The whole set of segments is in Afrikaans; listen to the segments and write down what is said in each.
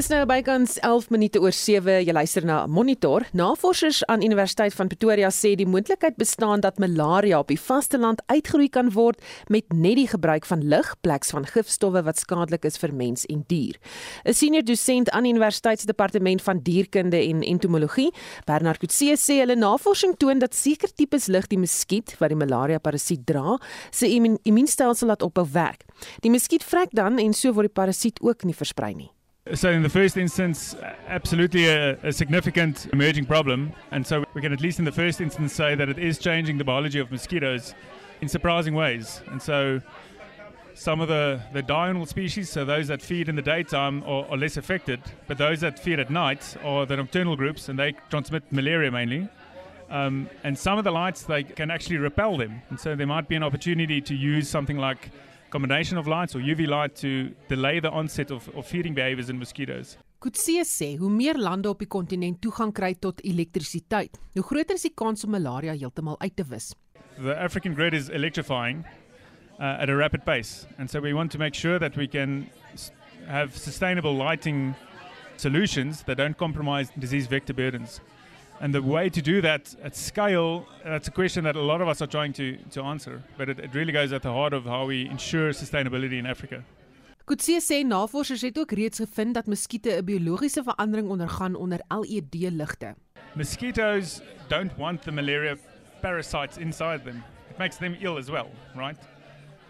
Is nou bykans 11 minute oor 7. Jy luister na Monitor. Navorsers aan Universiteit van Pretoria sê die moontlikheid bestaan dat malaria op die vasteland uitgeroei kan word met net die gebruik van lig, pleks van gifstowwe wat skadelik is vir mens en dier. 'n Senior dosent aan Universiteit se departement van dierkunde en entomologie, Bernard Kutse sê hulle navorsing toon dat seker tipes lig die muskiet wat die malaria parasiet dra, se immuunstelsel laat ophou werk. Die muskiet vrek dan en so word die parasiet ook nie versprei nie. So, in the first instance, absolutely a, a, significant emerging problem. And so, we can at least in the first instance say that it is changing the biology of mosquitoes in surprising ways. And so, some of the, the diurnal species, so those that feed in the daytime, are, are less affected. But those that feed at night are the nocturnal groups, and they transmit malaria mainly. Um, and some of the lights, they can actually repel them. And so, there might be an opportunity to use something like combination of lights or UV light to delay the onset of, of feeding behaviors in mosquitoes. Kutsie sê hoe meer lande op die kontinent toegang kry tot elektrisiteit, hoe groter is die kans om malaria heeltemal uit te wis. The African grid is electrifying uh, at a rapid pace and so we want to make sure that we can have sustainable lighting solutions that don't compromise disease vector burdens. And the way to do that at scale, that's a question that a lot of us are trying to, to answer. But it, it really goes at the heart of how we ensure sustainability in Africa. Kutsie sê navorsers het ook reeds gevind dat muskiete 'n biologiese verandering ondergaan onder LED-ligte. Mosquitoes don't want the malaria parasites inside them. It makes them ill as well, right?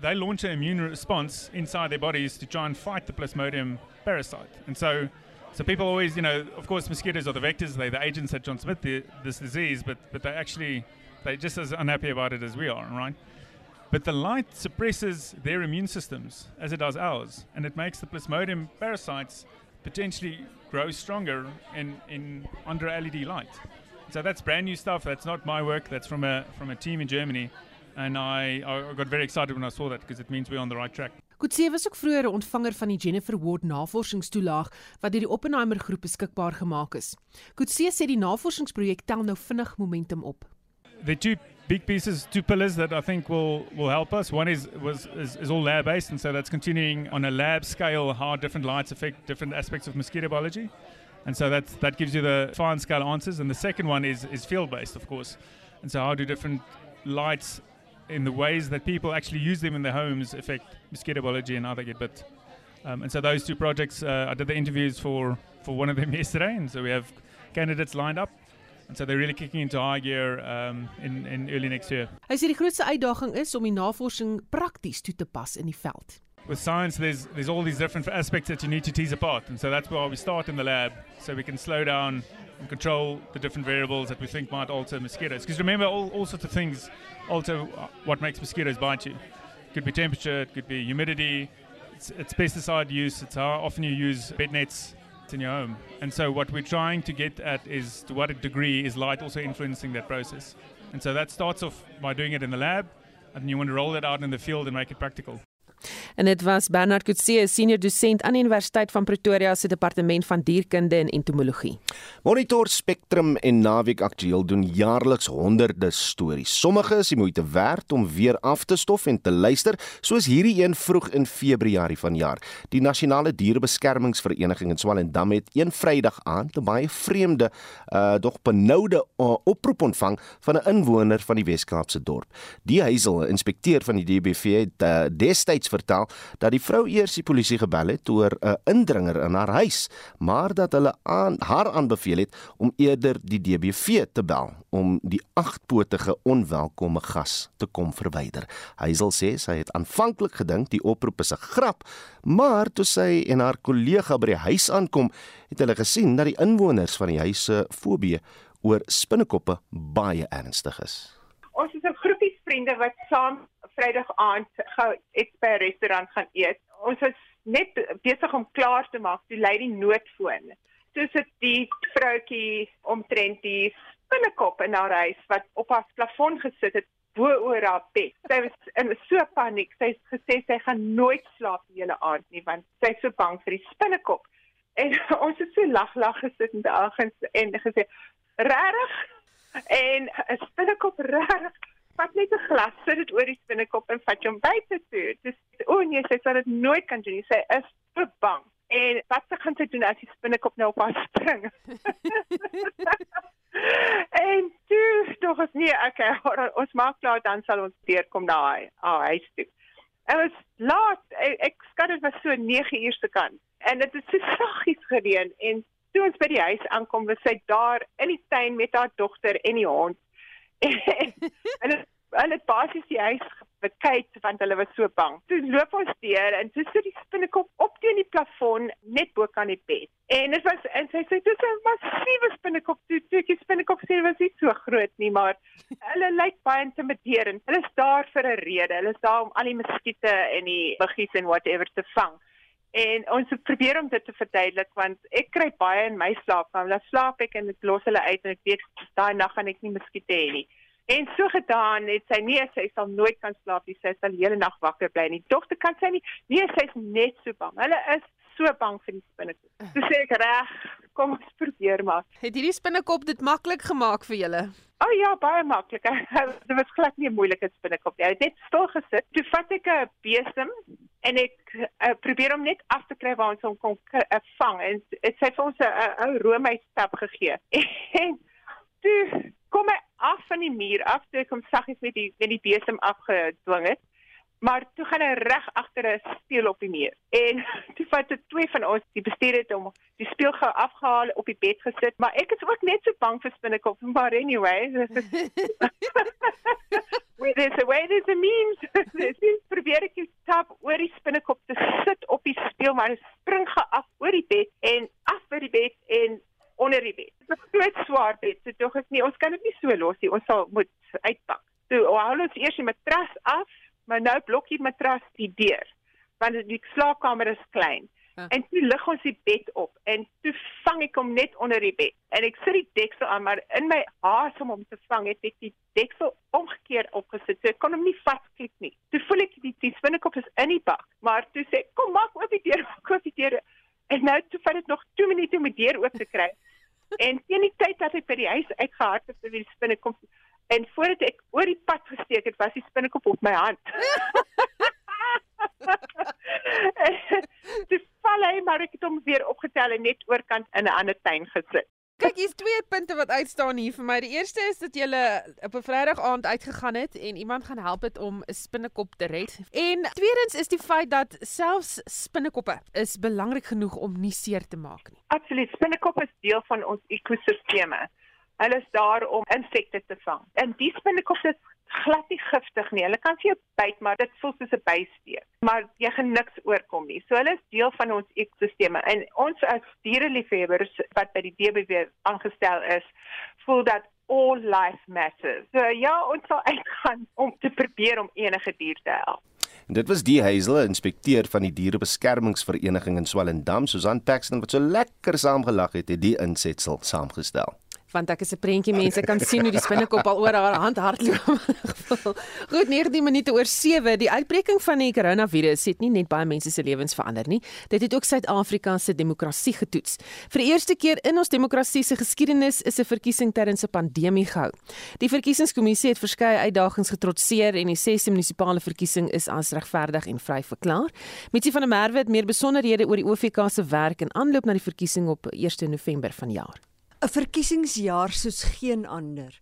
They launch an immune response inside their bodies to try and fight the Plasmodium parasite. And so So people always, you know, of course, mosquitoes are the vectors, they're the agents that transmit the, this disease, but but they actually they're just as unhappy about it as we are, right? But the light suppresses their immune systems as it does ours, and it makes the Plasmodium parasites potentially grow stronger in, in under LED light. So that's brand new stuff. That's not my work. That's from a from a team in Germany, and I, I got very excited when I saw that because it means we're on the right track. Kutse was ook vroeër 'n ontvanger van die Jennifer Ward navorsingstoelaag wat deur die Oppenheimer groep beskikbaar gemaak is. Kutse sê die navorsingsprojek tel nou vinnig momentum op. The two big pieces, two pillars that I think will will help us. One is was is, is all lab based and so that's continuing on a lab scale how different lights affect different aspects of mosquito biology. And so that that gives you the fine scale answers and the second one is is field based of course. And so how do different lights in the ways that people actually use them in their homes affect mosquito biology and how they get bit. Um, and so those two projects, uh, I did the interviews for, for one of them yesterday, and so we have candidates lined up. And so they're really kicking into high gear um, in, in early next year. Hy sê die grootste uitdaging is om die navorsing prakties toe te pas in die veld. With science, there's there's all these different aspects that you need to tease apart, and so that's where we start in the lab, so we can slow down and control the different variables that we think might alter mosquitoes. Because remember, all, all sorts of things alter uh, what makes mosquitoes bite you. It could be temperature, it could be humidity, it's, it's pesticide use, it's how often you use bed nets in your home. And so, what we're trying to get at is to what degree is light also influencing that process. And so, that starts off by doing it in the lab, and you want to roll it out in the field and make it practical. En dit was Bernard Kutse, senior dosent aan die Universiteit van Pretoria se departement van dierkunde en entomologie. Monitor Spectrum en Naweek Aktueel doen jaarliks honderde stories. Sommige is die moeite werd om weer af te stof en te luister, soos hierdie een vroeg in Februarie vanjaar. Die Nasionale Dierebeskermingsvereniging in Swellendam het een Vrydag aand 'n baie vreemde, uh dog benoude uh, oproep ontvang van 'n inwoner van die Wes-Kaapse dorp. Die huisel, inspekteur van die DBV het uh, destyds vertel dat die vrou eers die polisie gebel het oor 'n indringer in haar huis, maar dat hulle aan haar aanbeveel het om eerder die DBV te bel om die agtpotige onwelkome gas te kom verwyder. Huisel sê sy het aanvanklik gedink die oproep is 'n grap, maar toe sy en haar kollega by die huis aankom, het hulle gesien dat die inwoners van die huis se fobie oor spinnekoppe baie ernstig is. Ons is 'n groepie vriende wat saam Vrydag aand gou iets by 'n restaurant gaan eet. Ons was net besig om klaar te maak toe lei die noodfoon. Toe sit die vroutjie omtrent die spinnekop in haar huis wat op haar plafon gesit het bo oor haar bed. Sy was in so paniek. Sy het gesê sy gaan nooit slaap die hele aand nie want sy is so bang vir die spinnekop. En ons het so lag lag gesit in die aand en gesê regtig en 'n spinnekop regtig vat net 'n glas, sit dit oor die spinnekop en vat hom buite toe. Dis o nee, sy sal dit nooit kan doen nie. Sy is te bang. En wat se gaan sy doen as die spinnekop nou op haar spring? en toe tog is nie okay, ons maak klaar dan sal ons deurkom na haar huis toe. Dit was laat. Ek, ek skat dit was so 9 uur se kant. En dit het so saggies gereën en toe ons by die huis aankom, was sy daar in die tuin met haar dogter en die hond. En hulle het basies die huis bekyk want hulle was so bang. Toe loop ons deur en toe sit die spinnekop op teen die plafon net bo kan die bed. En dit was en sy sê dit is 'n massiewe spinnekop. Toe toe die spinnekop sê was nie so groot nie, maar hulle lyk baie intimiderend. Hulle is daar vir 'n rede. Hulle is daar om al die muskiete en die buggies en whatever te vang. En ons probeer om dit te verduidelik want ek kry baie in my slaap, want dan slaap ek en ek los hulle uit en ek weet daai nag gaan ek nie muskiete hê nie. En so gedaan het sy nee, sy sal nooit kan slaap nie. Sy sal die hele nag wakker bly. Die dogter kan sy nie. Nee, sy's net so bang. Hulle is so bang vir die spinnekop. Dis sê ek reg. Kom ons probeer maar. Het hierdie spinnekop dit maklik gemaak vir julle? O oh, ja, baie maklik. Dit was glad nie 'n moeilike spinnekop nie. Hy het net stil gesit. Toe vat ek 'n besem en ek uh, probeer hom net af te kry waar ons hom kon uh, vang en dit sê vir ons 'n ou roomys stap gegee. En toe kom hy af van die muur af toe ek hom saggies met die met die besem afgedwing het. Maar toe gaan hy reg agter 'n spieël op die muur. En toe vat dit twee van ons die bestuur het om die spieël gou afgehaal op die bed gesit, maar ek is ook net so bang vir spinnekop, maar anyway. Where there's a way there's a means. Dis probeer ek stap oor die spinnekop te sit op die spieël, maar hy spring gou af oor die bed en af by die bed en onder die bed. Dit is 'n groot swaar bed, so tog ek nie, ons kan dit nie so los nie. Ons sal moet uitpak. So, hou ons eers die matras af, maar nou blokkie matras die deur. Want die slaapkamer is klein. Huh. En toe lig ons die bed op en toe vang ek hom net onder die bed. En ek sit die deksel aan, maar in my haas om hom te vang, het ek die deksel omgekeer opgesit. So ek kon hom nie vasklip nie. Toe voel ek die die spinnekop is in die bak, maar toe sê kom maak oop die deur, maak oop die deur. En nou toe vat dit nog 2 minute om die deur oop te kry. En teen die tyd dat ek by die huis uitgehard het vir die spinnekop en voordat ek oor die pad gesteek het, was die spinnekop op my hand. Dis val hy maar ek het hom weer opgetel en net oorkant in 'n ander tuin gesit. Kyk, hier's twee punte wat uitstaan hier vir my. Die eerste is dat jy op 'n Vrydag aand uitgegaan het en iemand gaan help het om 'n spinnekop te red. En tweedens is die feit dat selfs spinnekoppe is belangrik genoeg om nie seer te maak nie. Absoluut. Spinnekoppe is deel van ons ekosisteme. Hulle is daar om insekte te vang. En die spinnekop is glad nie giftig nie. Hulle kan vir jou byt, maar dit voel soos 'n bysteek. Maar jy gaan niks oorkom nie. So hulle is deel van ons ekosisteme. En ons as diereliefhebbers wat by die DBW aangestel is, voel dat all life matters. So ja, ons sal uitgaan om te probeer om enige dier te help. En dit was die Hazel, inspekteur van die dierebeskermingsvereniging in Swellendam, Susan Paxton wat so lekker saamgelag het, het die insetsel saamgestel want ek is 'n prentjie mense kan sien hoe die spinnekop al oor haar hand hardloop. Goed 19 minute oor 7. Die uitbreking van die koronavirus het nie net baie mense se lewens verander nie. Dit het ook Suid-Afrika se demokrasie getoets. Vir die eerste keer in ons demokrasie se geskiedenis is 'n verkiesing tydens 'n pandemie gehou. Die verkiesingskommissie het verskeie uitdagings getrotseer en die 6de munisipale verkiesing is as regverdig en vry verklaar. Mitsie van der Merwe het meer besonderhede oor die OVK se werk en aanloop na die verkiesing op 1 November vanjaar. 'n verkiesingsjaar soos geen ander.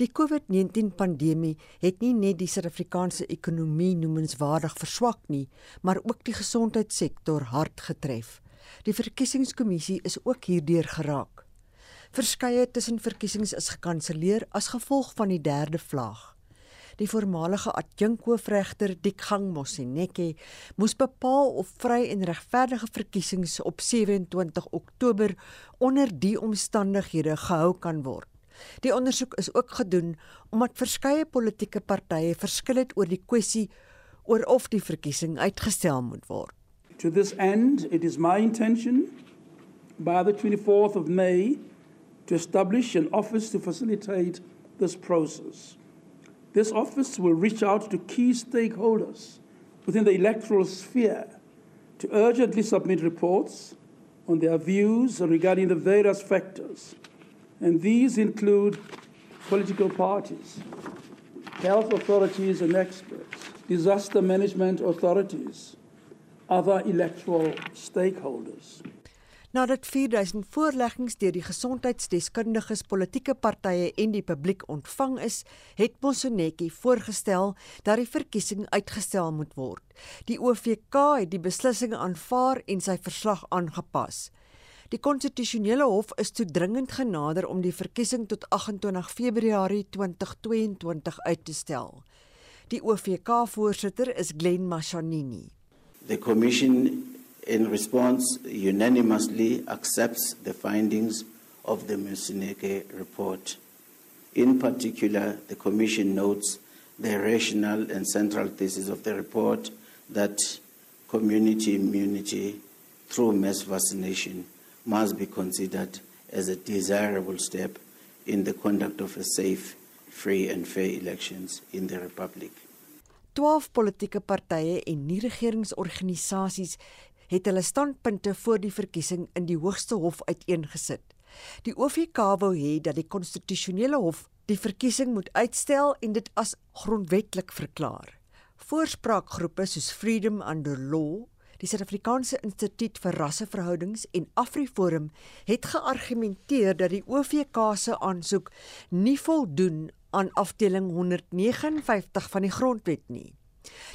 Die COVID-19 pandemie het nie net die Suid-Afrikaanse ekonomie noemenswaardig verswak nie, maar ook die gesondheidssektor hard getref. Die verkiesingskommissie is ook hierdeur geraak. Verskeie tussenverkiesings is gekanselleer as gevolg van die derde vlaag. Die voormalige adjunkhoofregter Dikgang Mosineke moes bepaal of vry en regverdige verkiesings op 27 Oktober onder die omstandighede gehou kan word. Die ondersoek is ook gedoen omdat verskeie politieke partye verskil het oor die kwessie oor of die verkiesing uitgestel moet word. To this end, it is my intention by the 24th of May to establish an office to facilitate this process. This office will reach out to key stakeholders within the electoral sphere to urgently submit reports on their views regarding the various factors. And these include political parties, health authorities and experts, disaster management authorities, other electoral stakeholders. Nadat 4000 voorleggings deur die gesondheidsdeskundiges, politieke partye en die publiek ontvang is, het Mosonetjie voorgestel dat die verkiesing uitgestel moet word. Die OVK het die beslissing aanvaar en sy verslag aangepas. Die konstitusionele hof is toe dringend genader om die verkiesing tot 28 Februarie 2022 uit te stel. Die OVK-voorsitter is Glen Mashanini. The commission in response, unanimously accepts the findings of the Musineke report. In particular, the Commission notes the rational and central thesis of the report that community immunity through mass vaccination must be considered as a desirable step in the conduct of a safe, free and fair elections in the Republic. 12 politieke partye en nie-regeringsorganisasies het hulle standpunte voor die verkiesing in die hoogste hof uiteengesit. Die OVK wou hê dat die konstitusionele hof die verkiesing moet uitstel en dit as grondwetlik verklaar. Voorspraakgroepe soos Freedom Under Law, die Suid-Afrikaanse Instituut vir Rasseverhoudings en AfriForum het geargumenteer dat die OVK se aansoek nie voldoen aan afdeling 159 van die grondwet nie.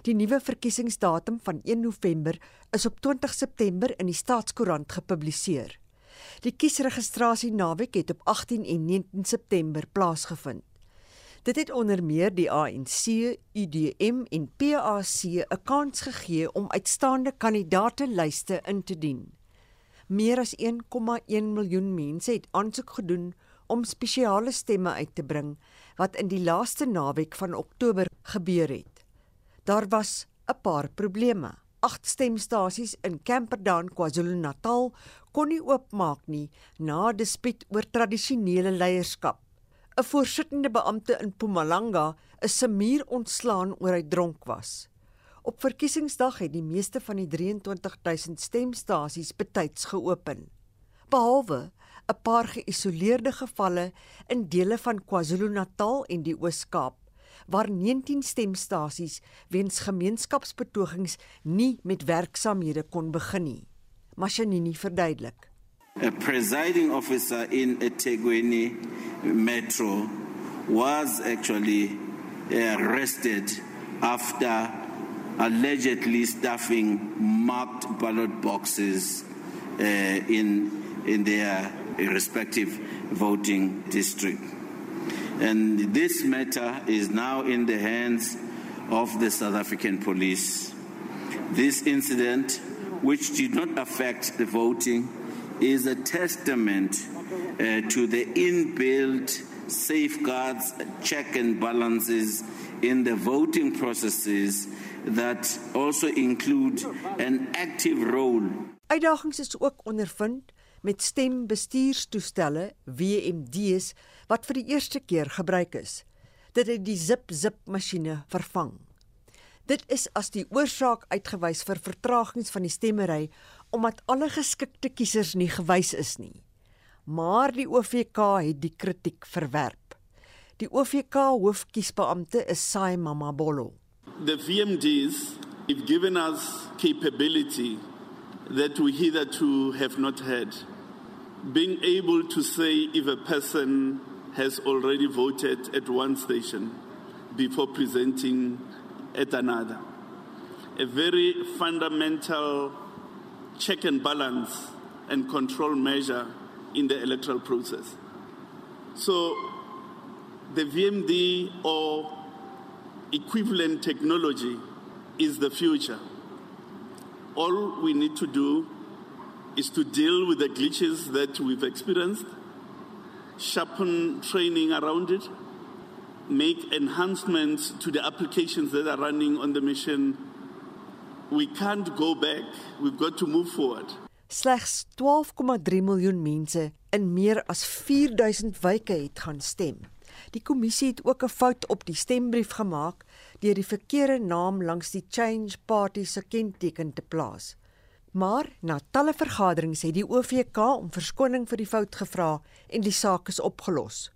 Die nuwe verkiesingsdatum van 1 November is op 20 September in die Staatskoerant gepubliseer. Die kiesregistrasie naweek het op 18 en 19 September plaasgevind. Dit het onder meer die ANC, UDM en PAC 'n kans gegee om uitstaande kandidaatelyste in te dien. Meer as 1,1 miljoen mense het aansoek gedoen om spesiale stemme uit te bring wat in die laaste naweek van Oktober gebeur het. Daar was 'n paar probleme. Agt stemstasies in Camperdown, KwaZulu-Natal kon nie oopmaak nie na dispuut oor tradisionele leierskap. 'n Voorsittende beampte in Mpumalanga is se muur ontslaan oor hy dronk was. Op verkiesingsdag het die meeste van die 23000 stemstasies betyds geopen. Behalwe 'n paar geïsoleerde gevalle in dele van KwaZulu-Natal en die Oos-Kaap waar 19 stemstasies weens gemeenskapsbetogings nie met werksamehede kon begin nie. Mashanini verduidelik. A presiding officer in eThekwini Metro was actually arrested after allegedly stuffing marked ballot boxes uh, in in their respective voting district. And this matter is now in the hands of the South African police. This incident, which did not affect the voting, is a testament uh, to the inbuilt safeguards, check and balances in the voting processes that also include an active role. Uitdagings is ook ondervind met stembestuurstoestelle WMD's wat vir die eerste keer gebruik is. Dit het die zip-zip masjiene vervang. Dit is as die oorsaak uitgewys vir vertragings van die stemmery omdat alle geskikte kiesers nie gewys is nie. Maar die OVK het die kritiek verwerp. Die OVK hoofkiesbeampte is Sai Mamabolo. The VMDs have given us capability that we hitherto have not had. Being able to say if a person has already voted at one station before presenting at another. A very fundamental check and balance and control measure in the electoral process. So the VMD or equivalent technology is the future. All we need to do is to deal with the glitches that we've experienced sharpen training around it, make enhancements to the applications that are running on the mission. We can't go back. We've got to move forward. Slegs 12,3 miljoen mense in meer as 4000 wyke het gaan stem. Die kommissie het ook 'n fout op die stembrief gemaak deur die verkeerde naam langs die Change Party se kenteken te plaas. Maar na talle vergaderings het die OVK om verskoning vir die fout gevra en die saak is opgelos.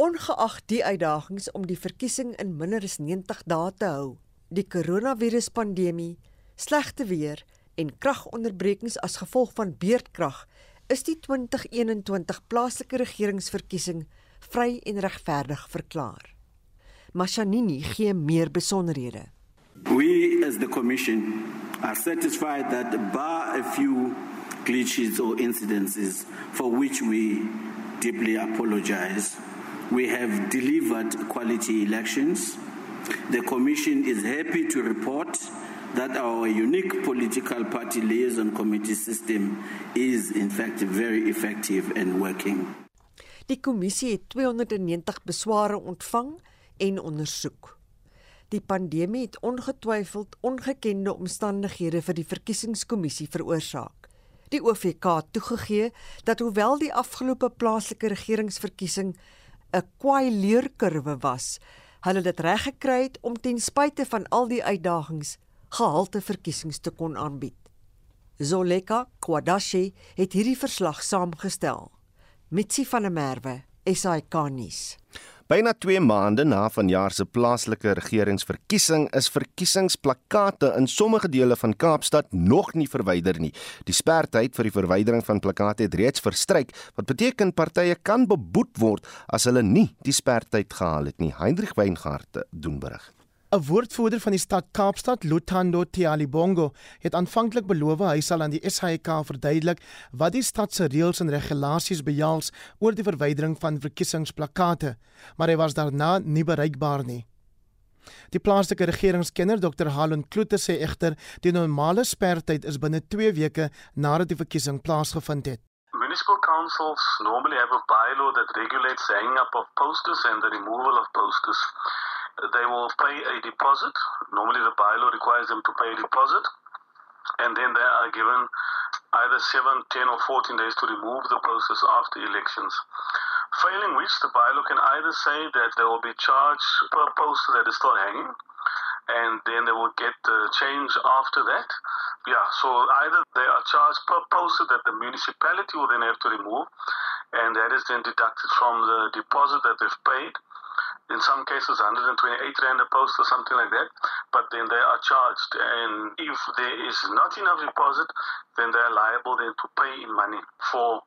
Ongeag die uitdagings om die verkiesing in minder as 90 dae te hou, die koronaviruspandemie, Slegte weer en kragonderbrekings as gevolg van beerdkrag is die 2021 plaaslike regeringsverkiesing vry en regverdig verklaar. Mashanini gee meer besonderhede. We as the commission are satisfied that bar a few glitches or incidences for which we deeply apologize, we have delivered quality elections. The commission is happy to report that our unique political party liaison committee system is in fact very effective and working. Die kommissie het 290 besware ontvang en ondersoek. Die pandemie het ongetwyfeld ongekende omstandighede vir die verkiesingskommissie veroorsaak. Die OVK het toegegee dat hoewel die afgelope plaaslike regeringsverkiesing 'n kwai leerkurwe was, hulle dit reg gekry het om ten spyte van al die uitdagings gehalte verkiesings te kon aanbied. Zoleka Kwadashi het hierdie verslag saamgestel. Mitsi van der Merwe, SAK nuus. Byna 2 maande na vanjaar se plaaslike regeringsverkiesing is verkiesingsplakate in sommige dele van Kaapstad nog nie verwyder nie. Die sperdatum vir die verwydering van plakate het reeds verstryk, wat beteken partye kan beboet word as hulle nie die sperdatum gehaal het nie. Hendrik Weingart doen berig. 'n Woordvoerder van die stad Kaapstad, Luthando Tialibongo, het aanvanklik beloof hy sal aan die SAIK verduidelik wat die stad se reëls en regulasies behels oor die verwydering van verkiesingsplakate, maar hy was daarna nie bereikbaar nie. Die plaaslike regeringskenner Dr. Halon Kloete sê egter die normale sperdatum is binne 2 weke nadat die verkiesing plaasgevind het. Municipal councils normally have a bylaw that regulates the hanging up of posters and the removal of posters. They will pay a deposit. Normally, the bylaw requires them to pay a deposit, and then they are given either 7, 10, or 14 days to remove the process after elections. Failing which, the bylaw can either say that there will be charged per poster that is still hanging, and then they will get the change after that. Yeah, so either they are charged per poster that the municipality will then have to remove, and that is then deducted from the deposit that they've paid in some cases 128 rand a post or something like that but then they are charged and if there is not enough deposit then they are liable then to pay in money for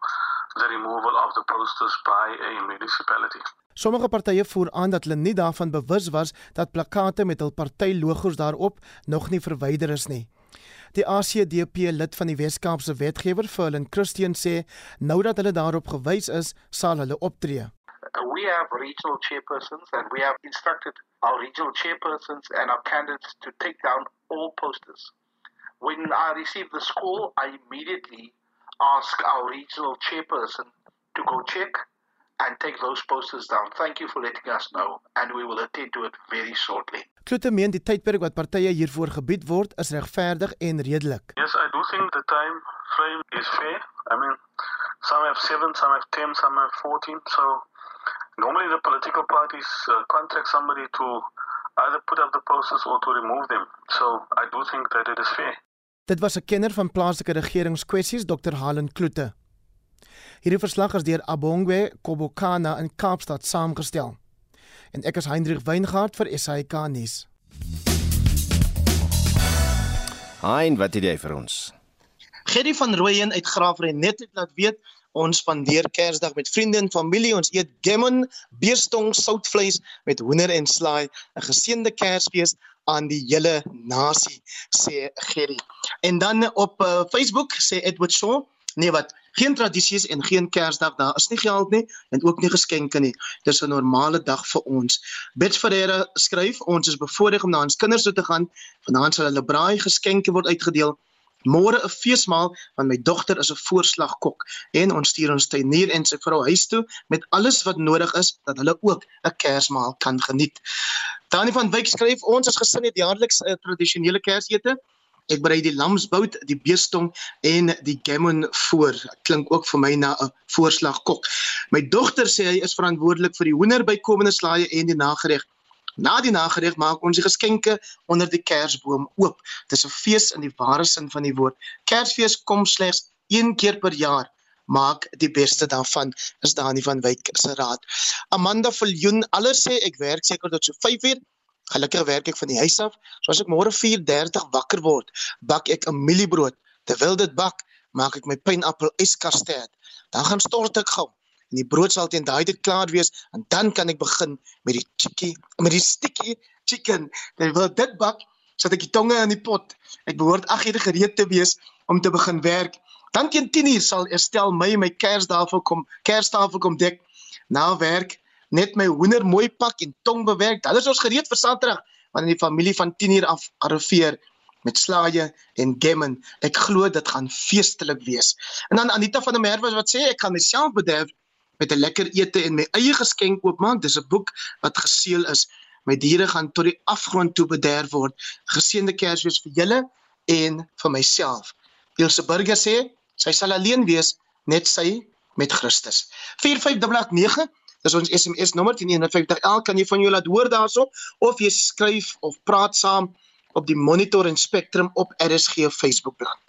the removal of the posters by a municipality Sommige partye voer aan dat hulle nie daarvan bewus was dat plakate met hul party-logos daarop nog nie verwyder is nie. Die ACDP lid van die Wes-Kaapse wetgewer, Ferlin Christian sê, nou dat hulle daarop gewys is, sal hulle optree. We have regional chairpersons and we have instructed our regional chairpersons and our candidates to take down all posters. When I receive the call, I immediately ask our regional chairperson to go check and take those posters down. Thank you for letting us know and we will attend to it very shortly. Klote meen die tydperk wat partye hiervoor gebied word is regverdig en redelik. Yes, I do think the time frame is fair. I mean, some have 7, some have 10, some have 14, so Normally, the political parties uh, contact somebody to either put up the posters or to remove them. So I do think that it is fair. Dit was 'n kenner van plaaslike regeringskwessies, Dr. Halen Kloete. Hierdie verslag is deur Abongwe Kobokana in Kaapstad saamgestel. En ek is Hendrik Weingart vir SAK nuus. Hein, wat het jy vir ons? Gerry van Rooyen uit Graafrein net het laat weet Ons spandeer Kersdag met vriende en familie. Ons eet gammon, beerstong, soutvleis met hoender en slaai. 'n Geseënde Kersfees aan die hele nasie, sê Gerry. En dan op uh, Facebook sê Edward Shaw, nee wat, geen tradisies en geen Kersdag daar is nie geld nie en ook nie geskenke nie. Dis 'n normale dag vir ons. Bets Ferreira skryf, ons is bevoorreg om na ons kinders toe te gaan. Vanaand sal hulle braai geskenke word uitgedeel môre 'n feesmaal want my dogter is 'n voorslagkok en ons stuur ons tuinier en sy vrou huis toe met alles wat nodig is dat hulle ook 'n kersmaal kan geniet. Dani van Wyk skryf ons as gesin het jaarliks 'n tradisionele kersete. Ek berei die lamsbout, die beestong en die gammon voor. Klink ook vir my na 'n voorslagkok. My dogter sê hy is verantwoordelik vir die hoender bykomende slaaie en die nagereg. Na die nagereg maak ons die geskenke onder die kersboom oop. Dis 'n fees in die ware sin van die woord. Kersfees kom slegs een keer per jaar. Maak die beste daarvan. Is Dani van Wyk se raad. Amanda Viljoen alles sê ek werk seker tot so 5 uur Gelukkig werk ek van die huis af. So as ek môre 4:30 wakker word, bak ek 'n mieliebrood. Terwyl dit bak, maak ek my pineappel yskarstet. Dan gaan stort ek gou en die brood sal teen daai tyd klaar wees en dan kan ek begin met die chickie, met die sticky chicken. Terwyl dit bak, sit ek die tonge in die pot. Ek behoort 8 ure gereed te wees om te begin werk. Dan teen 10 uur sal Estel my my kerstafel kom, kerstafel kom dek. Na werk net my hoender mooi pak en tong bewerk. Dan is ons gereed vir Saterdag wanneer die familie van 10 uur af arriveer met slaaie en gammon. Ek glo dit gaan feestelik wees. En dan Anita van der Merwe wat sê ek gaan myself bederf met 'n lekker ete en my eie geskenk oopmaak. Dis 'n boek wat geseël is. My diere gaan tot die afgrond toe bederf word. Geseënde Kersfees vir julle en vir myself. Ilse Burger sê sy sal alleen wees net sy met Christus. 4589 Dis ons SMS nommer 15150L kan jy van jou laat hoor daarso of jy skryf of praat saam op die Monitor en Spectrum op RSG Facebookblad.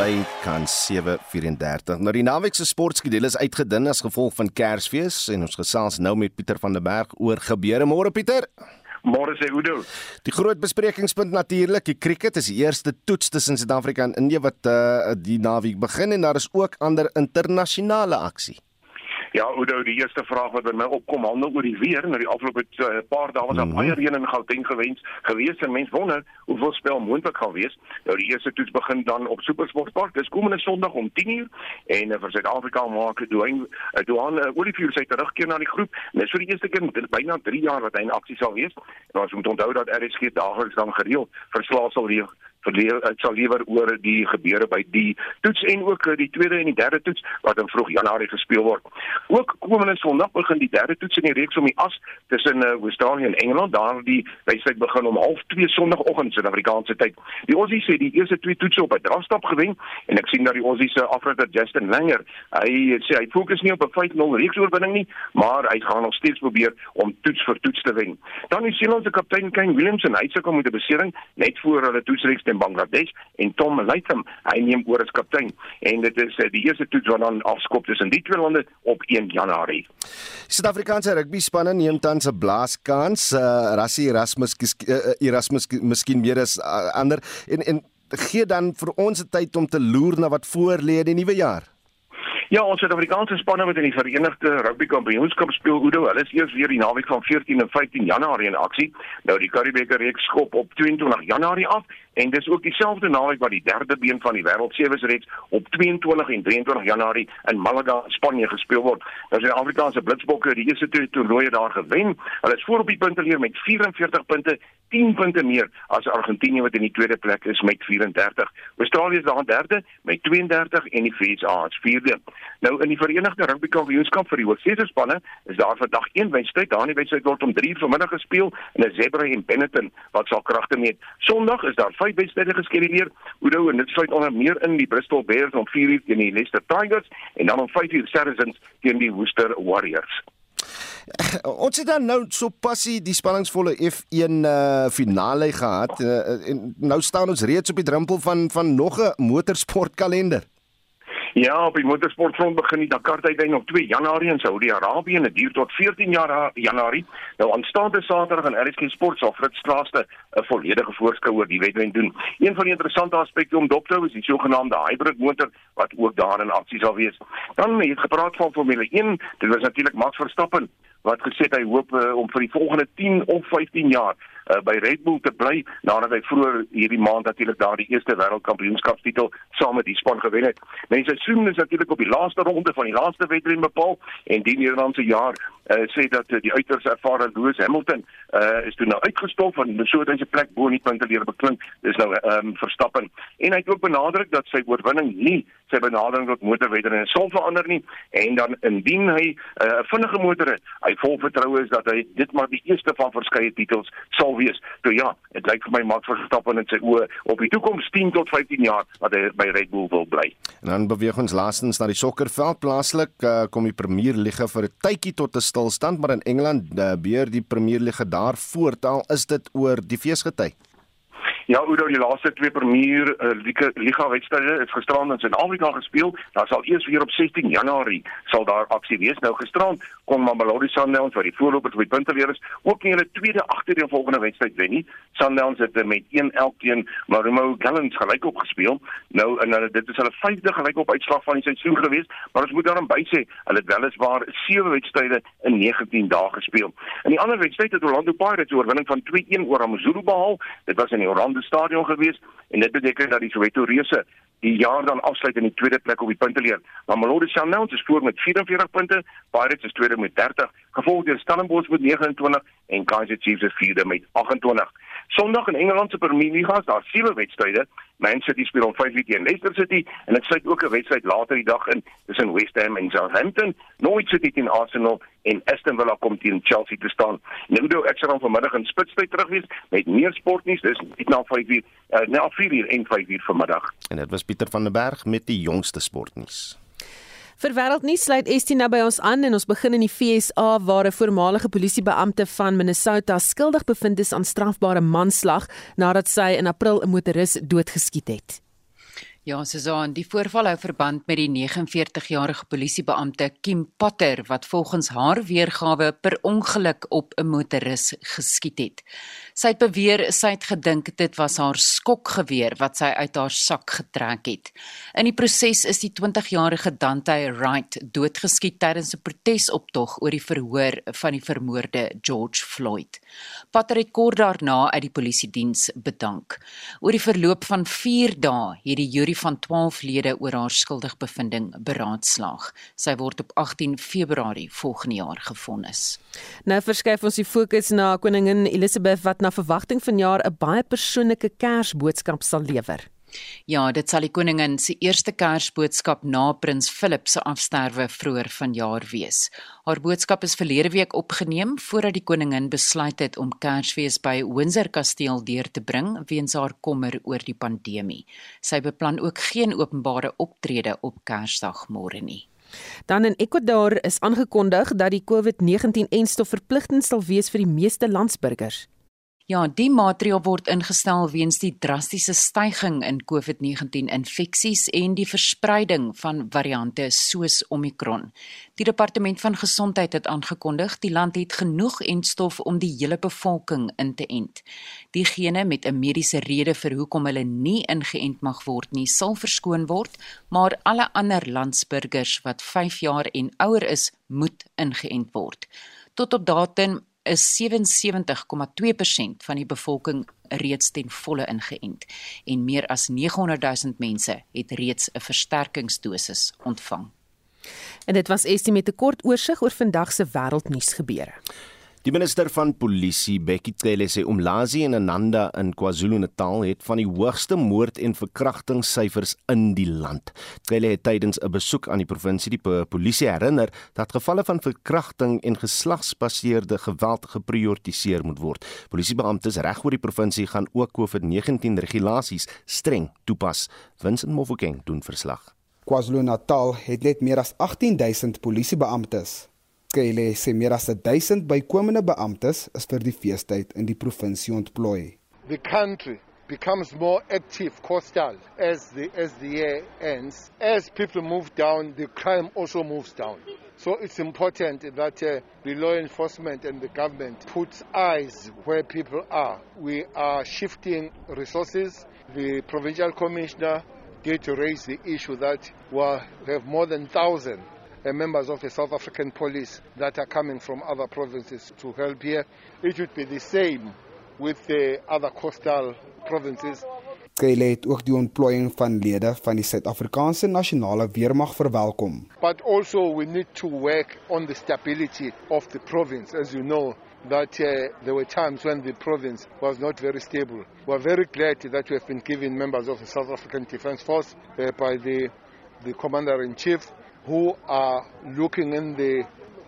By kan 734. Nou die naweek se sportskedule is uitgedun as gevolg van Kersfees en ons gesels nou met Pieter van der Berg oor gebeure môre Pieter. Môre sê Udo. Die groot besprekingspunt natuurlik, die cricket is die eerste toets tussen Suid-Afrika en Indië wat uh, die naweek begin en daar is ook ander internasionale aksie. Ja, Oudo, die eerste vraag wat by my opkom handel oor die weer. Nou die afgelope uh, paar dae was daar mm -hmm. baie reën in Gauteng gewees. Gewees en mense wonder hoeveel spel moontlik gaan wees. Nou die eerste toets begin dan op Supersportpark. Dis komende Sondag om 10:00 en uh, vir Suid-Afrika maak Duane uh, Duane uh, Olivier sy terugkeer na die groep. Dis vir die eerste keer in byna 3 jaar wat hy in aksie sal wees. En ons moet onthou dat RSG daagliks dan gereeld verslae sal leer verleer dit sal lewer oor die gebeure by die toets en ook eh, die tweede en die derde toets wat in vroeg Januarie gespeel word. Ook komende Sondag begin die derde toets in die reeks om die as tussen uh, Australië en Engeland. Daar die wedstryd begin om 0:30 Sondagoggend Suid-Afrikaanse tyd. Die Aussies het die eerste twee toetse op 'n drafstap gewen en ek sien dat die Aussies se afrigter Justin Langer, hy sê hy fokus nie op 'n 5-0 reeksoorwinning nie, maar hy gaan nog steeds probeer om toets vir toets te wen. Dan die Nieu-Seelandse kaptein Kane Williamson, hy sukkel met 'n besering net voor hulle toetsreeks in Bangladesh en Tom Latham hy neem oor as kaptein en dit is uh, die eerste toets wat dan afskop tussen die twee lande op 1 Januarie. Suid-Afrikaanse rugby spanne neem tans 'n blaaskans uh, Rassie Erasmus uh, Erasmus miskien meer as uh, ander en en gee dan vir ons 'n tyd om te loer na wat voor lê in die nuwe jaar. Ja, ons Suid-Afrikaanse spanne wat in die Verenigde Rugby Kampioenskap speel, Udo, hulle is eers weer die naweek van 14 en 15 Januarie in aksie. Nou die Currie-beker reeks skop op 22 Januarie af en dis ook dieselfde naweek wat die derde been van die Wêreld Sewees reeks op 22 en 23 Januarie in Malaga, Spanje gespeel word. Nou die Afrikaanse Blitsbokke die eerste twee toernooie daar gewen. Hulle is voor op die punteleer met 44 punte 10 punte meer as Argentinië wat in die tweede plek is met 34. Australië is daar derde met 32 en die VSA is vierde. Nou in die Verenigde Rugby Kampioenskap vir die Oostsee spanne is daar vandag een wedstryd. Daardie wedstryd word om 3:00 vanmiddag gespeel in 'n Zebra en Benetton wat sal kragte meet. Sondag is daar vyf wedstryde geskeduleer. Oudo en dit sluit onder meer in die Bristol Bears om 4:00 teen die Leicester Tigers en dan om 5:00 Saracens teen die Worcester Warriors. Ons het dan nou so passie die spanningsvolle F1 uh, finale gehad uh, en nou staan ons reeds op die drempel van van nog 'n motorsportkalender. Ja, op die motorsportfront begin die Dakar tydyn op 2 Januarie in Saudi-Arabië en dit duur tot 14 Januarie. Nou aanstaande Saterdag in RSG Sport sal Fritz Straaste 'n volledige voorskou oor die wedren doen. Een van die interessante aspekte om dop te hou is die sogenaamde hybrid motor wat ook daar in aksie sal wees. Dan het gepraat van Formule 1, dit was natuurlik Max Verstappen wat gesê het hy hoop uh, om vir die volgende 10 of 15 jaar uh, by Red Bull te bly nadat hy vroeër hierdie maand natuurlik daar die eerste wêreldkampioenskapstitel saam met die span gewen het. Mense sien is natuurlik op die laaste ronde van die laaste wedren bepaal en die Nederlandse jaar uh, sê dat uh, die uiters ervare Lewis Hamilton uh, is toe nou uitgestop van so 'n plek bo in die punte leer beklink. Dis nou ehm um, Verstappen. En hy het ook benadruk dat sy oorwinning nie sy benadering tot motorwedrenne sal verander nie en dan indien hy 'n uh, vinnige motor het, hy vol vertroue is dat hy dit maar die eerste van verskeie titels sal wees. So ja, dit lyk vir my Max Verstappen in sy oë op die toekoms 10 tot 15 jaar wat hy by Red Bull wil bly. En dan beweeg ons laastens na die sokkerveld plaaslik uh, kom die Premier Liga vir 'n tydjie tot 'n stilstand, maar in Engeland uh, beheer die Premier Liga daar voort al is dit oor die feesgety. Ja, Oudo, die laaste twee Premier uh, Liga wedstryde is gisterand in Suid-Afrika gespeel. Daar sal eers weer op 16 Januarie sal daar aksie wees. Nou gisterand kon Mamelodi Sundowns wat die voorlopers met punte weer is, ook nie hulle tweede agterdeel volgende wedstryd wen nie. Sundowns het met 1-1 teen Marumo Gallants gelyk op gespeel. Nou en hulle dit is hulle vyfde gelyk op uitslag van die seisoen gewees, maar ons moet daarom bysê, hulle het weliswaar 7 wedstryde in 19 dae gespeel. In die ander wedstryd het Orlando Pirates oorwinning van 2-1 oor AmaZulu behaal. Dit was in die Orlando Stadion gewees en dit beteken dat die Soweto Reuse die jaar dan afsluit in die tweede plek op die punteleer. Maar Mamelodi Sundowns is voor met 44 punte, Pirates is tweede met 30, gevolg deur Stellenbosch met 29 en Kaizer Chiefs is vierde met 28. Sondag in Engeland se Premier League, daar sewe wedstryde. Man City speel om 5:00 teen Leicester City en dit sluit ook 'n wedstryd later die dag in tussen West Ham en Southampton. Norwich City teen Arsenal en Aston Villa kom teen Chelsea te staan. Doen ek sal vanmiddag in spitstyd terug wees met meer sportnuus. Dis net na 5:00, uh, na 4:00 en 5:00 vanmiddag. En dit was Pieter van der Berg met die jongste sportnuus. Vir wêreldnuus sluit Estie nou by ons aan en ons begin in die FSA waar 'n voormalige polisiebeampte van Minnesota skuldig bevind is aan strafbare manslag nadat sy in April 'n motoris doodgeskiet het. Ja, Susan, die voorval hou verband met die 49-jarige polisiebeampte Kim Potter wat volgens haar weergawe per ongeluk op 'n motoris geskiet het. Sy het beweer sy het gedink dit was haar skokgeweer wat sy uit haar sak getrek het. In die proses is die 20-jarige Dante Wright doodgeskiet tydens 'n protesoptog oor die verhoor van die vermoorde George Floyd. Potter het kort daarna uit die polisie diens bedank. Oor die verloop van 4 dae het die jury van 12 lede oor haar skuldigbevinding beraadslaag. Sy word op 18 Februarie volgende jaar gefonnis. Nou verskuif ons die fokus na koningin Elizabeth wat na verwagting vanjaar 'n baie persoonlike Kersboodskap sal lewer. Ja, dit sal die koningin se eerste Kersboodskap na prins Philip se afsterwe vroeër vanjaar wees. Haar boodskap is verlede week opgeneem voordat die koningin besluit het om Kersfees by Windsor Kasteel deur te bring weens haar kommer oor die pandemie. Sy beplan ook geen openbare optrede op Kersdag môre nie. Dan in Ecuador is aangekondig dat die COVID-19-enstof verpligtend sal wees vir die meeste landsburgers. Ja, die maatreël word ingestel weens die drastiese stygings in COVID-19 infeksies en die verspreiding van variante soos Omicron. Die departement van gesondheid het aangekondig die land het genoeg enstof om die hele bevolking in te ent. Diegene met 'n mediese rede vir hoekom hulle nie ingeënt mag word nie, sal verskoon word, maar alle ander landsburgers wat 5 jaar en ouer is, moet ingeënt word. Tot op datum is 77,2% van die bevolking reeds ten volle ingeënt en meer as 900 000 mense het reeds 'n versterkingsdosis ontvang. En dit was Estie met 'n kort oorsig oor vandag se wêreldnuus gebeure. Die minister van Polisie, Bekkie Cele, sê Umlazi en Ananda in KwaZulu-Natal het van die hoogste moord- en verkrachtingssyfers in die land. Cele het tydens 'n besoek aan die provinsie die polisie herinner dat gevalle van verkrachting en geslagsbaseerde geweld geprioritiseer moet word. Polisiebeamptes reg oor die provinsie gaan ook COVID-19 regulasies streng toepas. Vincent Mofokeng doen verslag. KwaZulu-Natal het net meer as 18000 polisiebeamptes. Kyle sê meer as 1000 bykomende beamptes is vir die feestyd in die provinsie ontplooi. The country becomes more active coastal as the as the year ends. As people move down, the crime also moves down. So it's important that uh, the law enforcement and the government puts eyes where people are. We are shifting resources. The provincial commissioner did raise the issue that we have more than 1,000 uh, members of the South African police that are coming from other provinces to help here. It would be the same with the other coastal provinces. Kyle het ook die ontplooiing van lede van die Suid-Afrikaanse Nasionale Weermag verwelkom. But also we need to work on the stability of the province as you know that uh, there were times when the province was not very stable. We are very glad that we have been given members of the South African Defence Force uh, by the the commander in chief who are looking in the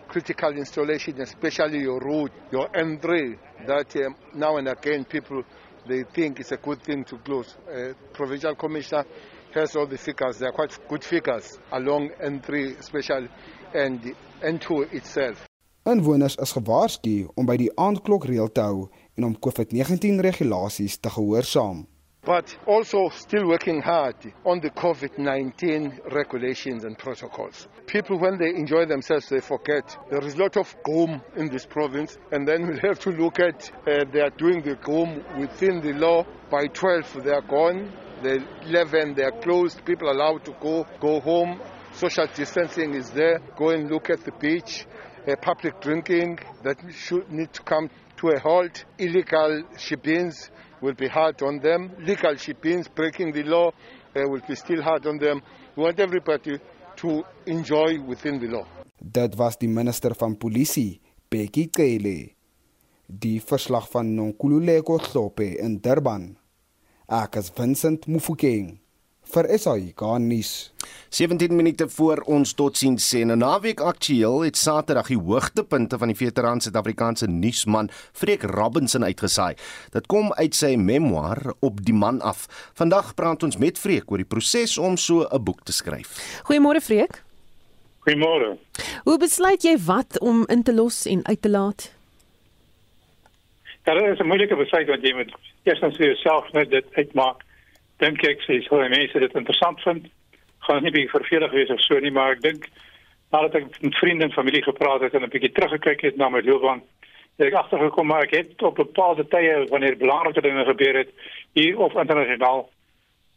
critical installation, especially your road, your N3, that um, now and again people they think it's a good thing to close. Uh, provincial commissioner has all the figures. They are quite good figures along N3 especially and N2 itself. Inwoners is gewaarsku om by die aandklok reël te hou en om COVID-19 regulasies te gehoorsaam. But also still working hard on the COVID 19 regulations and protocols. People, when they enjoy themselves, they forget there is a lot of GOM in this province, and then we'll have to look at uh, they are doing the GOM within the law. By 12, they are gone. The 11, they are closed. People are allowed to go, go home. Social distancing is there. Go and look at the beach. Uh, public drinking that should need to come to a halt. Illegal ship-ins will be hard on them. Legal ship-ins breaking the law uh, will be still hard on them. We want everybody to enjoy within the law. Dit was die minister van polisie, Bekkie Cele. Die verslag van Nonkululeko Hlope in Durban. Ek is Vincent Mufokeng vir SAI Garnis. 17 minute voor ons totsiens sê 'n naweek aktueel het Saterdag die hoogtepunte van die veteran Suid-Afrikaanse nuusman Freek Robinson uitgesaai. Dit kom uit sy memoir op die man af. Vandag praat ons met Freek oor die proses om so 'n boek te skryf. Goeiemôre Freek. Goeiemôre. Hoe besluit jy wat om in te los en uit te laat? Dit is 'n moeilike besluit wat jy moet eers dan vir jouself net dit uitmaak dink ek sê so mense dit interessant vind gaan nie baie vervelig wees of so nie maar ek dink nadat ek met vriende en familie gepraat het en 'n bietjie teruggekyk het na my loopbaan het ek agtergekom maar ek het op bepaalde tye wanneer belangrike dinge gebeur het hier of internasionaal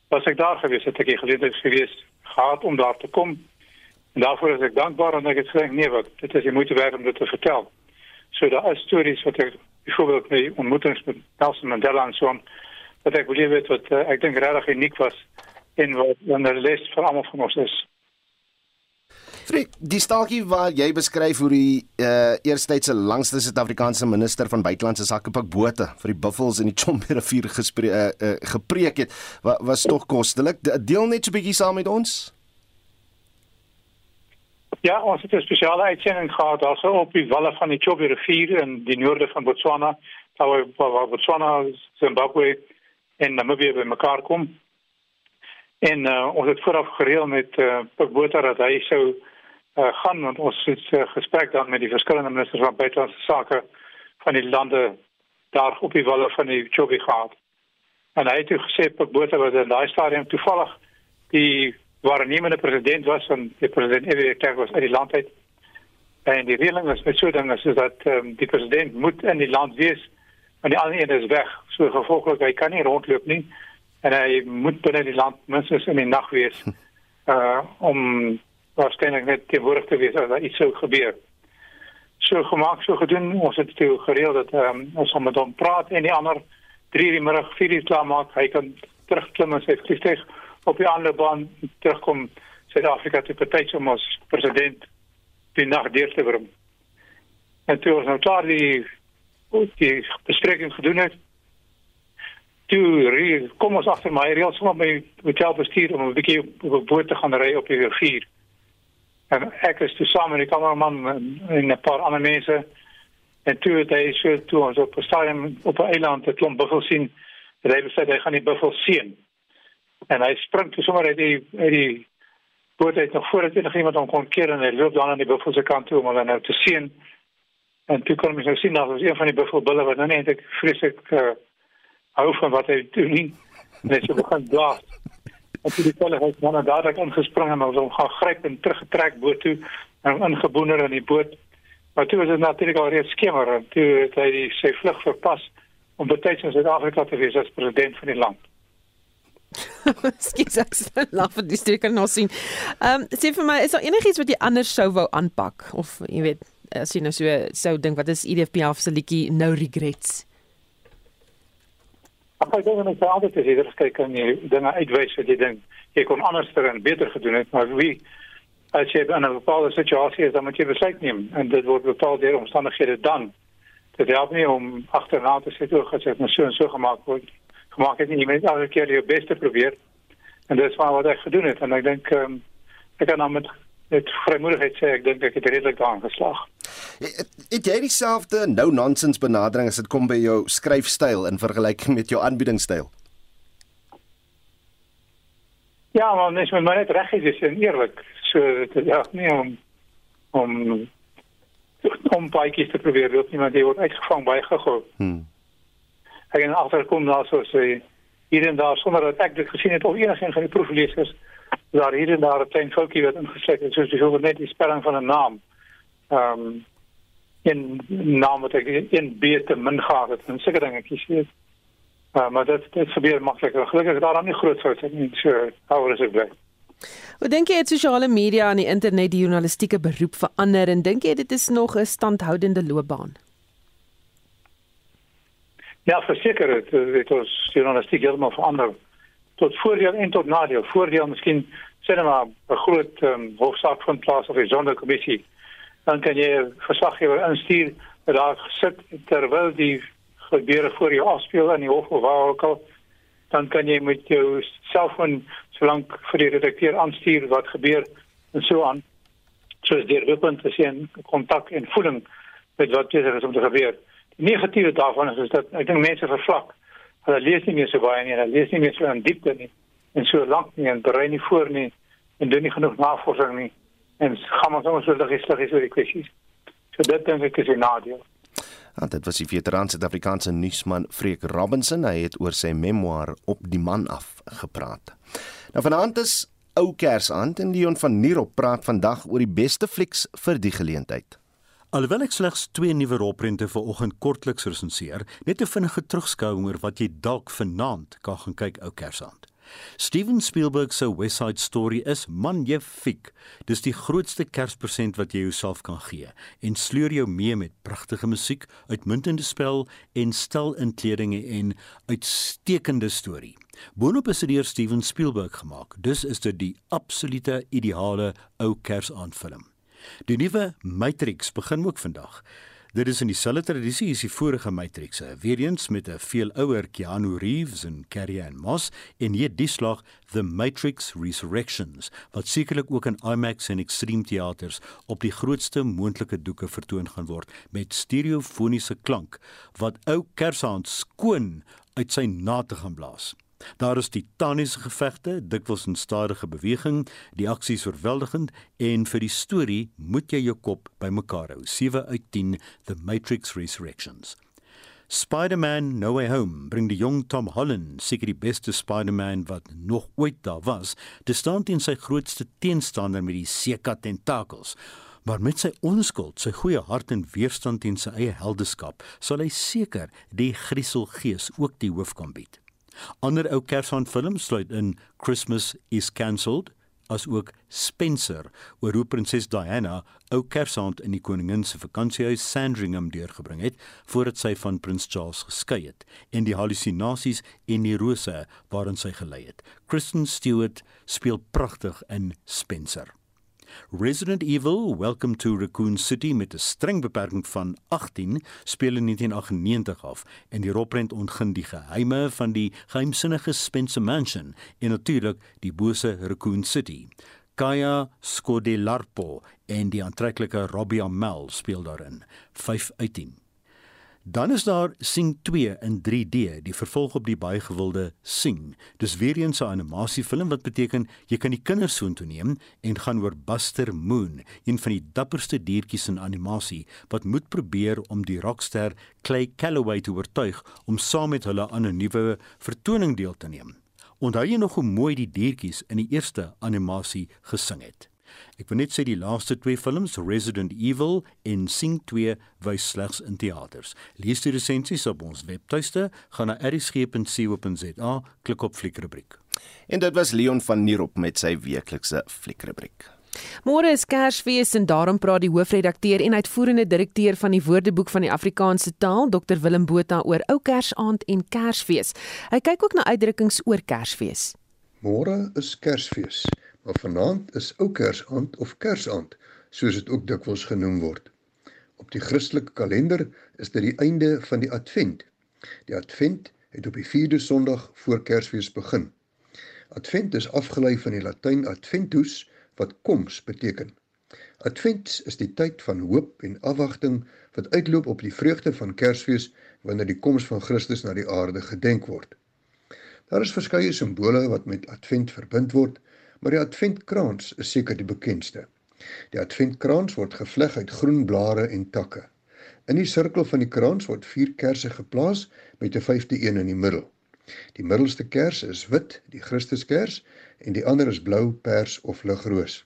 was ek daar gewees het ek geleentheid gewees gehad om daar te kom en daarvoor is ek dankbaar en ek het gesê nee wat dit is jy moet werd om dit te vertel so daar is stories wat ek byvoorbeeld my ontmoetings met Nelson Mandela en so on wat ek wil weet wat uh, ek dink regtig uniek was en wat 'n les vir almal van ons is. Frik, die staaltjie waar jy beskryf hoe die uh, eerstydse langste Suid-Afrikaanse minister van buitelandse sake Pik Botha vir die Buffels in die Chombe rivier gespreek uh, uh, gepreek het, wa was tog kostelik. Deel net so 'n bietjie saam met ons. Ja, ons het 'n spesiale uitsending gehad daarso op die walle van die Chombe rivier in die noorde van Botswana, waar waar Botswana, Zimbabwe en Namibië by mekaar kom. En uh, ons het vooraf gereël met uh, Pik Botha dat hy sou uh, gaan want ons het uh, gesprek dan met die verskillende ministers van buitelandse sake van die lande daar op die walle van die Chobe gehad. En hy het gesê Pik Botha was in daai stadium toevallig die waarnemende president was van die president Ewie Kerk was uit die land uit. En die reëling is met so dinge soos dat um, die president moet in die land wees en die ander een is weg. So gevolglik hy kan nie rondloop nie en hy moet binne die land minstens in die nag wees uh om waarskynlik net te word te wees as daar iets sou gebeur. So gemaak so gedoen ons het toe gereël dat um, ons om met hom praat en die ander 3 die middag 4 uur klaar maak. Hy kan terugklim en sy vliegtuig op die aanloopbaan terugkom Suid-Afrika te partytjie om ons president die nag deur te bring. En toe ons nou klaar die die bespreking gedoen het. Toe kom ons agter my reël sommer my hotel bestuur om 'n bietjie op 'n boot te gaan ry op die rivier. En ek is toe saam met die kameraman en 'n paar ander mense en toe het hy so toe ons op 'n stadium op 'n eiland 'n klomp buffels sien. Hy het hy gaan die buffels sien. En hy spring toe sommer uit die uit die boot uit nog voordat enigiemand hom kon keer en hy loop dan aan die buffels se kant toe om hulle nou te sien. En toe kon ons nou sien dat ons een van die buffelbulle wat nou net ek vreeslik uh, hou van wat hy doen nie. Net so begin blaas. En toe die kolle het nou dadelik ingespring en ons hom gaan gryp en teruggetrek boot toe en ingeboener in die boot. Maar toe was dit natuurlik al reeds skemer en toe het hy die, sy vlug verpas om betyds in Suid-Afrika te wees as president van die land. Skiet ek sê laf vir die streker nou sien. Ehm um, sê vir my is daar enigiets wat jy anders sou wou aanpak of jy weet as jy nou so sou dink wat is EDF se liedjie No Regrets? Ag ek dink net altyd as jy dit kyk en jy dinge uitwys wat jy dink jy kon anders en beter gedoen het, maar wie as jy in 'n bepaalde situasie is, dan moet jy besluit neem en dit word bepaal deur omstandighede dan. Dit help nie om agterna te sit oor gesê maar so en so gemaak word. Gemaak het nie jy moet elke keer jou bes te probeer. En dis wat ek gedoen het en ek dink um, ek kan dan met met vrymoedigheid sê ek dink ek het redelik daarin geslaag. Het, het jy dieselfde nou nonsens benadering as dit kom by jou skryfstyl in vergelyking met jou aanbiedingstyl? Ja, maar net met my net reg is en eerlik. So ja, nee om om om baie te probeer loop nie want jy word uitgevang baie gou. Hmm. Ek het agterkom daar so sê hier en daar sonder dat ek dit gesien het of enigiemand van die proefleesers daar hier en daar 'n klein foutjie wat ingesit het soos byvoorbeeld net die spelling van 'n naam. Ehm um, in naam wat ek in B te min gehad het en seker dingetjies weet. Uh, maar dit dit gebeur makliker. Gelukkig daar dan nie groot foute nie. So, hou is dit bly. Wat dink jy het sosiale media en die internet die journalistieke beroep verander en dink jy dit is nog 'n standhoudende loopbaan? Ja, verseker het dit ons journalistiek heeltemal verander. Tot voordeel en tot nadeel. Voordeel miskien sê net maar 'n groot um, hofsaak van plaas of 'n sonderkommissie. Dan kan jy verslaggewer instuur wat daar sit terwyl die gebeure voor jou afspeel in die hof of waar ook al. Dan kan jy met jou selfoon solank vir die redakteur aanstuur wat gebeur en so aan. Soos die repunt te sien kontak en voeding met wat jy sê om te gebeur negatiewe daarvan is, is dat ek dink mense vervlak. Hulle lees nie meer so baie nie, hulle lees nie meer so in diepte nie en so lank nie en berei nie voor nie en doen nie genoeg navorsing nie en gaan ons ons wil registreer oor die kwessies. So dit dink ek is 'n nadeel. Ja, dit was die veteran Suid-Afrikaanse nuusman Freek Robinson. Hy het oor sy memoir op die man af gepraat. Nou vanaand is ou Kersaand en Leon van Nierop praat vandag oor die beste flieks vir die geleentheid. Alhoewel ek slegs twee nuwe rolprente vir oggend kortliks resenseer, net 'n vinnige terugskouing oor wat jy dalk vanaand kan gaan kyk ou Kersaand. Steven Spielberg se West Side Story is magnifiek. Dis die grootste Kerspresent wat jy jouself kan gee en sleur jou mee met pragtige musiek, uitmuntende spel en stel inkledinge en uitstekende storie. Boonop is dit deur Steven Spielberg gemaak. Dus is dit die absolute ideale ou Kersaandfilm. Die nuwe Matrix begin ook vandag. Dit is in dieselfde tradisie as die vorige Matrix, weer eens met 'n veel ouer Keanu Reeves en Carrie-Anne Moss en hier die slag The Matrix Resurrections wat sekerlik ook in IMAX en Extreme Theaters op die grootste moontlike doeke vertoon gaan word met stereofoniese klank wat ou Kersaand skoon uit sy nate gaan blaas. Daar is titaniese gevegte, dikwels in stadige beweging, die aksies oorweldigend en vir die storie moet jy jou kop bymekaar hou. 7 uit 10 The Matrix Resurrections. Spider-Man No Way Home bring die jong Tom Holland, seker die beste Spider-Man wat nog ooit daar was, te staan teen sy grootste teenstander met die Seka tentakels. Maar met sy onskuld, sy goeie hart en weerstand teen sy eie heldeskap, sal hy seker die grieselgees ook die hoof kan bied. Ander ou Kersfees films sluit in Christmas is cancelled as ook Spencer oor hoe prinses Diana ou Kersfees in die koningin se vakansiehuis Sandringham deurgebring het voordat sy van prins Charles geskei het en die hallusinasies en neurose waarin sy gelei het. Kristen Stewart speel pragtig in Spencer. Resident Evil Welcome to Raccoon City met 'n streng beperking van 18 speel in 1998 af en die rolprent ontgin die geheime van die geheimsinnige Spencer Mansion en natuurlik die bose Raccoon City. Kaya Scodelarspo en die aantreklike Robbie Amell speel daarin. 5 uit 10. Dan is daar Sing 2 in 3D, die vervolg op die baie gewilde Sing. Dis weer eens 'n animasiefilm wat beteken jy kan die kinders soontoe neem en gaan oor Buster Moon, een van die dapperste diertjies in animasie wat moet probeer om die rockster Clay Calloway te oortuig om saam met hulle aan 'n nuwe vertoning deel te neem. Onthou jy nog hoe mooi die diertjies in die eerste animasie gesing het? Ek wil net sê die laaste twee films, Resident Evil en Sing 2, wys slegs in teaters. Lees die resensies op ons webtuiste, gaan na erisg.co.za, klik op fliekrubriek. En dit was Leon van Nierop met sy weeklikse fliekrubriek. Môre is Kersfees en daarom praat die hoofredakteur en uitvoerende direkteur van die Woordeboek van die Afrikaanse taal, Dr Willem Botha oor Ou Kersaand en Kersfees. Hy kyk ook na uitdrukkings oor Kersfees. Môre is Kersfees. Maar vanaand is ou Kersaand of Kersaand, soos dit ook dikwels genoem word. Op die Christelike kalender is dit die einde van die Advent. Die Advent het op die 4de Sondag voor Kersfees begin. Advent is afgelei van die Latyn adventus wat koms beteken. Advent is die tyd van hoop en afwagting wat uitloop op die vreugde van Kersfees wanneer die koms van Christus na die aarde gedenk word. Daar is verskeie simbole wat met Advent verbind word maar die adventkrans is seker die bekendste. Die adventkrans word gevleg uit groen blare en takke. In die sirkel van die krans word vier kersse geplaas met 'n vyfde een in die middel. Die middelste kers is wit, die Christuskers, en die ander is blou, pers of ligroos.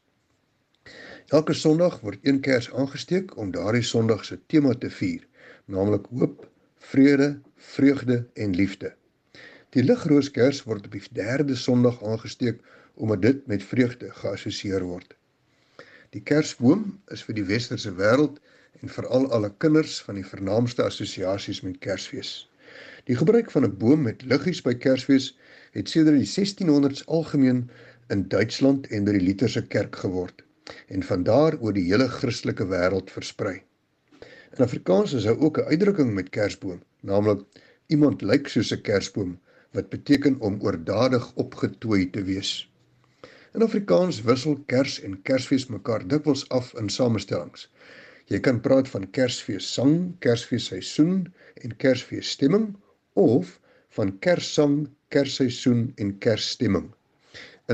Elke Sondag word een kers aangesteek om daardie Sondag se tema te vier, naamlik hoop, vrede, vreugde en liefde. Die ligrooskers word op die derde Sondag aangesteek omdat dit met vreugde geassosieer word. Die Kersboom is vir die westerse wêreld en veral alle kinders van die vernaamste assosiasies met Kersfees. Die gebruik van 'n boom met liggies by Kersfees het sedert die 1600s algemeen in Duitsland en by die Lutherse kerk geword en van daar oor die hele Christelike wêreld versprei. In Afrikaans is daar ook 'n uitdrukking met Kersboom, naamlik iemand lyk soos 'n Kersboom wat beteken om oordadig opgetooi te wees. In Afrikaans wissel Kers en Kersfees mekaar dikwels af in samestellings. Jy kan praat van Kersfees sang, Kersfees seisoen en Kersfees stemming of van Kerssang, Kersseisoen en Kersstemming.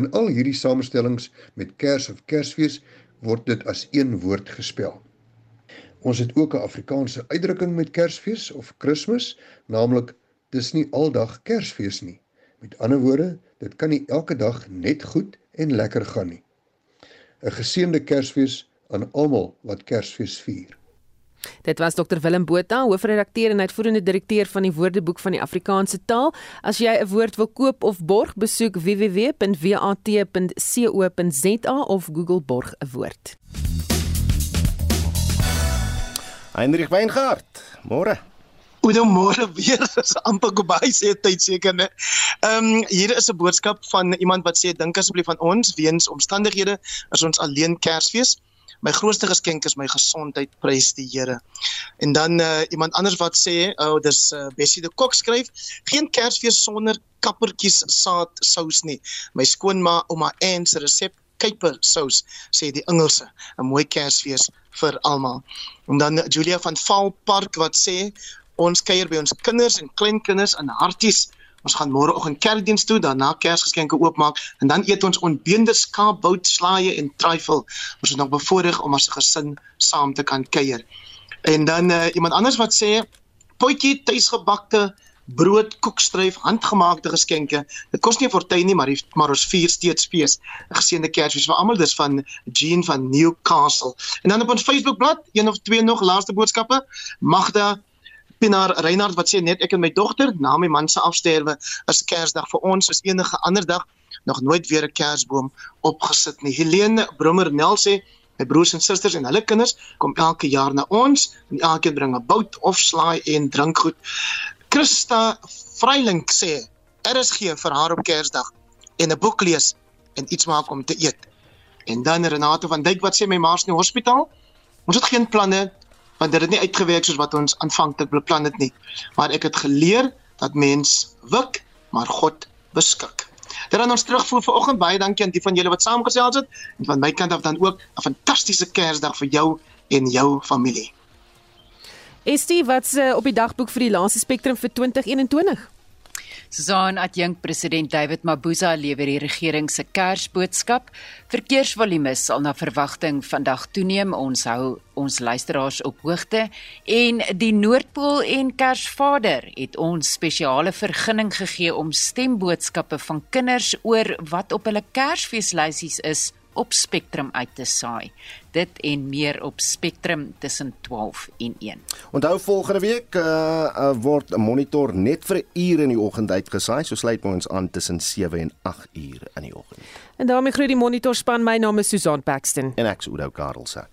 In al hierdie samestellings met Kers of Kersfees word dit as een woord gespel. Ons het ook 'n Afrikaanse uitdrukking met Kersfees of Kersfees, naamlik dis nie aldag Kersfees nie. Met ander woorde, dit kan nie elke dag net goed en lekker gaan nie. 'n Geseënde Kersfees aan almal wat Kersfees vier. Dit was Dr Willem Botha, hoofredakteur en uitvoerende direkteur van die Woordeboek van die Afrikaanse taal. As jy 'n woord wil koop of borg, besoek www.wat.co.za of Google borg 'n woord. Heinrich Weingart, môre. Goeiemôre weer. Dis amper Gobai se tyd seker, né? Ehm um, hier is 'n boodskap van iemand wat sê dink asseblief aan ons weens omstandighede is ons alleen Kersfees. My grootste geskenk is my gesondheid, prys die Here. En dan uh, iemand anders wat sê, o, oh, dis uh, Bessie de Kok skryf, geen Kersfees sonder kappertjies saad sous nie. My skoonma ouma Anne se resep kuiper sous sê die Engelse 'n mooi Kersfees vir almal. En dan Julia van Valpark wat sê Ons kuier by ons kinders en kleinkinders in harties. Ons gaan môreoggend kerkdiens toe, daarna Kersgeskenke oopmaak en dan eet ons onbeende skaapbout, slaaie en trifle. Ons is nog bevoorreg om as 'n gesin saam te kan kuier. En dan uh, iemand anders wat sê potjie tuisgebakte brood, koekstryf, handgemaakte geskenke. Dit kos nie 'n fortuin nie, maar die, maar ons vier steeds fees. 'n Geseënde Kersfees vir almal. Dis van Jean van Newcastle. En dan op ons Facebookblad, een of twee nog laaste boodskappe. Magda Pinaar Reinhard wat sê net ek en my dogter na my man se afsterwe is Kersdag vir ons is enige ander dag nog nooit weer 'n Kersboom opgesit nie. Helene Brommer Nel sê my broers en susters en hulle kinders kom elke jaar na ons en elkeen bring 'n bout of slaai en drinkgoed. Christa Vreiling sê RSG vir haar op Kersdag en 'n boek lees en iets maak om te eet. En dan Renate van Duyk wat sê my ma's in die hospitaal. Ons het geen planne want dit het nie uitgewerk soos wat ons aanvanklik beplan het nie. Maar ek het geleer dat mens wik, maar God beskik. Dit dan ons terugvoer vir oggend baie dankie aan die van julle wat saamgesels het en van my kant af dan ook 'n fantastiese Kersdag vir jou en jou familie. Estie, wat's uh, op die dagboek vir die laaste spektrum vir 2021? Susan Adjunk president David Mabuza lewer die regering se Kersboodskap. Verkeersvolume sal na verwagting vandag toeneem. Ons hou ons luisteraars op hoogte en die Noordpool en Kersvader het ons spesiale vergunning gegee om stemboodskappe van kinders oor wat op hulle Kersfeeslysies is op Spectrum uit te saai. Dit en meer op Spectrum tussen 12 en 1. Onthou volgende week uh, uh, word 'n monitor net vir 'n uur in die oggend uitgesaai, so sluit ons aan tussen 7 en 8 uur in die oggend. En daarmee groet die monitorspan. My naam is Susan Paxton en ek is Oudo Karelse.